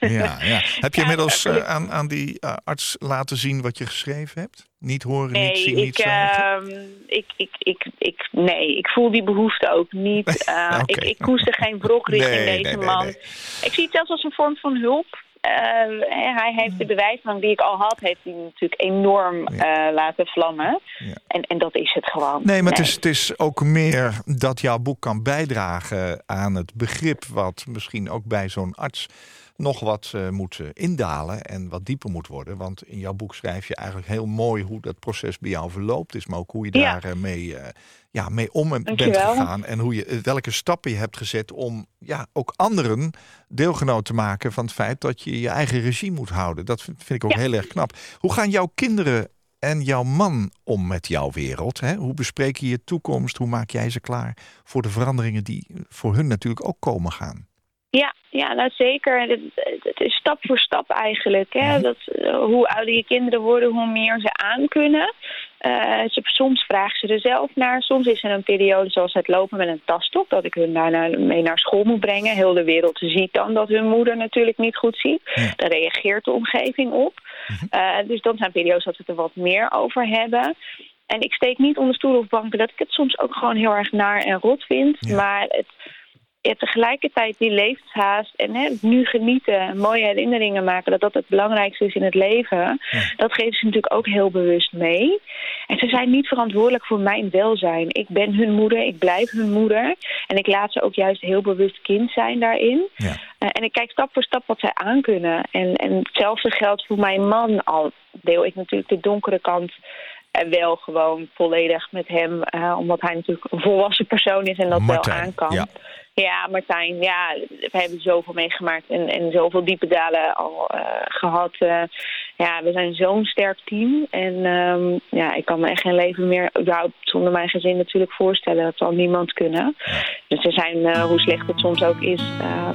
ja, ja. Heb je inmiddels eh, aan, aan die eh, arts laten zien wat je geschreven hebt? Niet horen, Nee, niet zien, niet ik, ehm, ik, ik, ik, ik, nee, ik voel die behoefte ook niet. Eh, Oké. ik, ik koester geen wrok richting Nee, deze nee, man. Ik zie het zelfs als een vorm van hulp. Eh, hij heeft de bewijsdrang die ik al had, heeft hij natuurlijk enorm eh, laten vlammen. Ja. En, en dat is het gewoon. Nee, maar Het, is, het is ook meer dat jouw boek kan bijdragen aan het begrip wat misschien ook bij zo'n arts nog wat eh, moet eh, indalen en wat dieper moet worden. Want in jouw boek schrijf je eigenlijk heel mooi hoe dat proces bij jou verloopt is, maar ook hoe je Ja. daar eh, mee, ja, mee om bent Dankjewel. gegaan en hoe je, welke stappen je hebt gezet om ja, ook anderen deelgenoot te maken van het feit dat je je eigen regie moet houden. Dat vind, vind ik ook Ja. heel erg knap. Hoe gaan jouw kinderen en jouw man om met jouw wereld? Hè? Hoe bespreek je je toekomst? Hoe maak jij ze klaar voor de veranderingen die voor hun natuurlijk ook komen gaan? Ja, ja nou zeker. Het, is stap voor stap eigenlijk. Hè? Dat, eh, hoe ouder je kinderen worden, hoe meer ze aankunnen. Uh, ze, soms vragen ze er zelf naar. Soms is er een periode zoals het lopen met een tastok... dat ik hun daar mee naar school moet brengen. Heel de wereld ziet dan dat hun moeder natuurlijk niet goed ziet. Daar reageert de omgeving op. Uh, dus dan zijn periodes dat we het er wat meer over hebben. En ik steek niet onder stoel of banken dat ik het soms ook gewoon heel erg naar en rot vind. Maar het ja, tegelijkertijd die levenshaast en hè, nu genieten, mooie herinneringen maken, dat dat het belangrijkste is in het leven, dat geven ze natuurlijk ook heel bewust mee. En ze zijn niet verantwoordelijk voor mijn welzijn. Ik ben hun moeder, ik blijf hun moeder en ik laat ze ook juist heel bewust kind zijn daarin. Ja. Uh, en ik kijk stap voor stap wat zij aankunnen. En, en hetzelfde geldt voor mijn man, al deel ik natuurlijk de donkere kant en wel gewoon volledig met hem, uh, omdat hij natuurlijk een volwassen persoon is en dat wel aan kan. Ja. Ja, Martijn, ja, we hebben zoveel meegemaakt en, en zoveel diepe dalen al uh, gehad. Uh, ja, we zijn zo'n sterk team. En um, ja, ik kan me echt geen leven meer überhaupt zonder mijn gezin natuurlijk voorstellen. Dat zal niemand kunnen. Dus er zijn, uh, hoe slecht het soms ook is,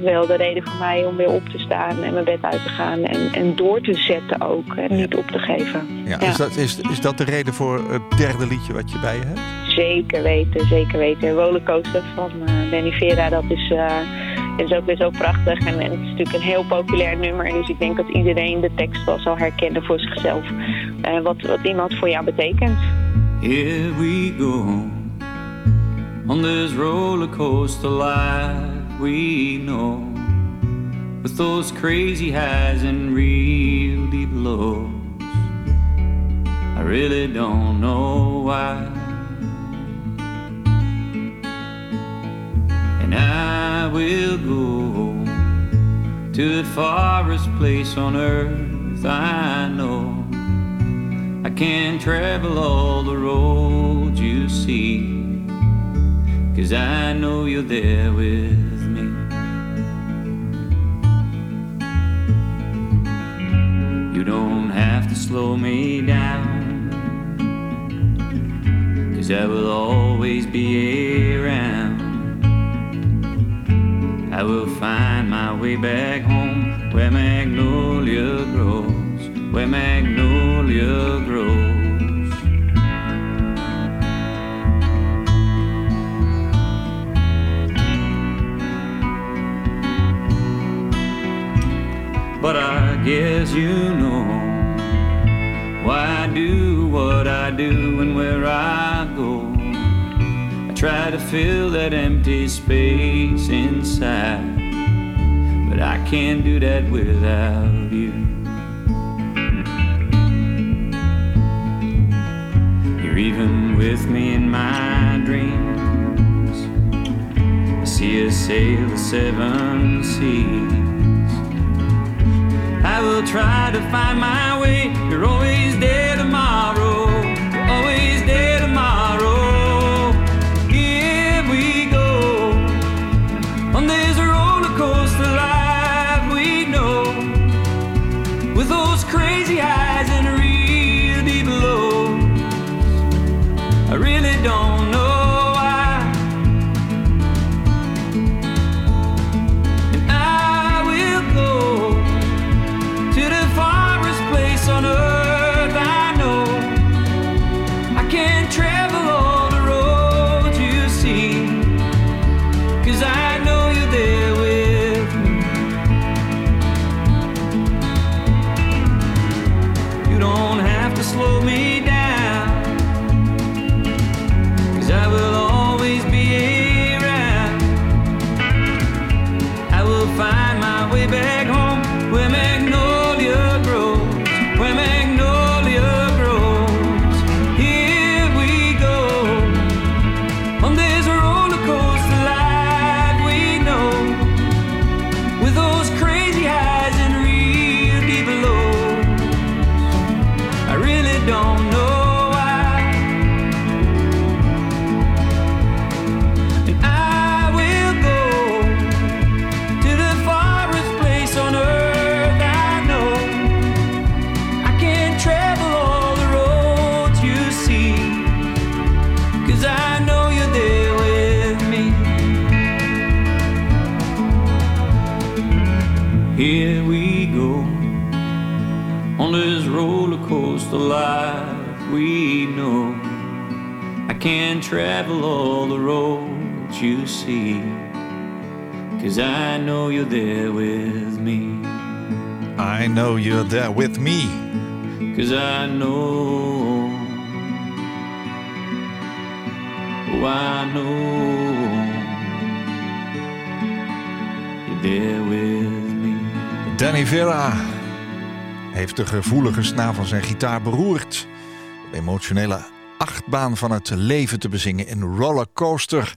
wel de reden voor mij om weer op te staan en mijn bed uit te gaan. En, en door te zetten ook, en niet op te geven. Ja, ja. Is, dat, is, is dat de reden voor het derde liedje wat je bij je hebt? Zeker weten, zeker weten. Rollercoaster van Benny Vera dat is, uh, is ook weer zo prachtig. En, en, het is natuurlijk een heel populair nummer. Dus ik denk dat iedereen de tekst wel zal herkennen voor zichzelf. Uh, wat, wat iemand voor jou betekent. Here we go. On this rollercoaster life we know. With those crazy highs and real deep lows. I really don't know why. And I will go to the farthest place on earth I know. I can travel all the roads you see, cause I know you're there with me. You don't have to slow me down, cause I will always be around. I will find my way back home where magnolia grows, where magnolia grows. But I guess you know why I do what I do and where I go try to fill that empty space inside. But I can't do that without you. You're even with me in my dreams. I see us sail the seven seas. I will try to find my way. You're always there crazy highs and real deep lows. I really don't what we know. I can't travel all the roads you see, cause I know you're there with me. I know you're there with me. Cause I know, oh, I know you're there with me. Danny Vera heeft de gevoelige snaar van zijn gitaar beroerd. De emotionele achtbaan van het leven te bezingen in Rollercoaster.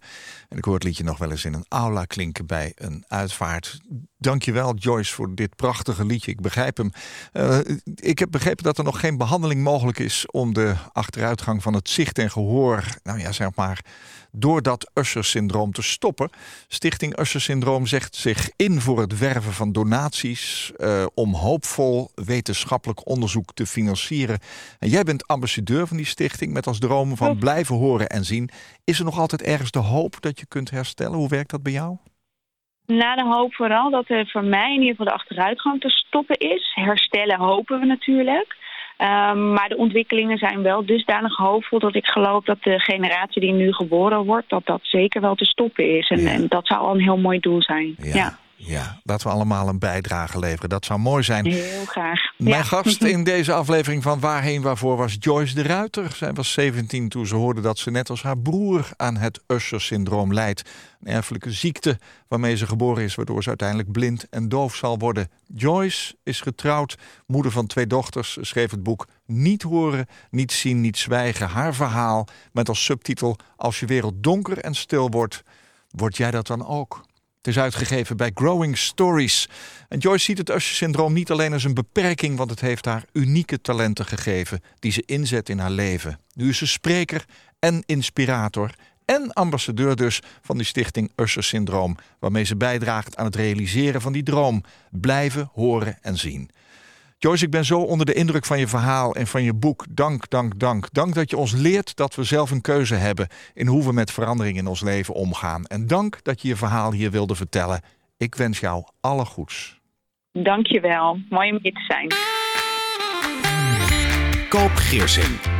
En ik hoor het liedje nog wel eens in een aula klinken bij een uitvaart. Dankjewel Joyce voor dit prachtige liedje. Ik begrijp hem. Eh, ik heb begrepen dat er nog geen behandeling mogelijk is om de achteruitgang van het zicht en gehoor, nou ja, zeg maar, door dat Usher-syndroom te stoppen. Stichting Usher-syndroom zegt zich in voor het werven van donaties eh, om hoopvol wetenschappelijk onderzoek te financieren. En jij bent ambassadeur van die stichting met als droom van blijven horen en zien. Is er nog altijd ergens de hoop dat je kunt herstellen? Hoe werkt dat bij jou? Na de hoop vooral dat er voor mij in ieder geval de achteruitgang te stoppen is. Herstellen hopen we natuurlijk. Um, maar de ontwikkelingen zijn wel dusdanig hoopvol dat ik geloof dat de generatie die nu geboren wordt, dat dat zeker wel te stoppen is. En, Ja. en dat zou al een heel mooi doel zijn. Ja, Ja, ja, dat we allemaal een bijdrage leveren. Dat zou mooi zijn. heel graag. Mijn ja. gast in deze aflevering van Waarheen Waarvoor was Joyce de Ruiter. Zij was 17 toen ze hoorde dat ze net als haar broer aan het Usher-syndroom leidt. Een erfelijke ziekte waarmee ze geboren is, waardoor ze uiteindelijk blind en doof zal worden. Joyce is getrouwd, moeder van twee dochters, schreef het boek Niet horen, niet zien, niet zwijgen. Haar verhaal met als subtitel Als je wereld donker en stil wordt, word jij dat dan ook? Het is uitgegeven bij Growing Stories. En Joyce ziet het Usher-syndroom niet alleen als een beperking... want het heeft haar unieke talenten gegeven die ze inzet in haar leven. Nu is ze spreker en inspirator... en ambassadeur dus van die stichting Usher-syndroom... waarmee ze bijdraagt aan het realiseren van die droom. Blijven, horen en zien. Joyce, ik ben zo onder de indruk van je verhaal en van je boek. Dank, dank, dank. Dank dat je ons leert dat we zelf een keuze hebben in hoe we met verandering in ons leven omgaan. En dank dat je je verhaal hier wilde vertellen. Ik wens jou alle goeds. Dankjewel. Mooi om hier te zijn. Koop Geersing.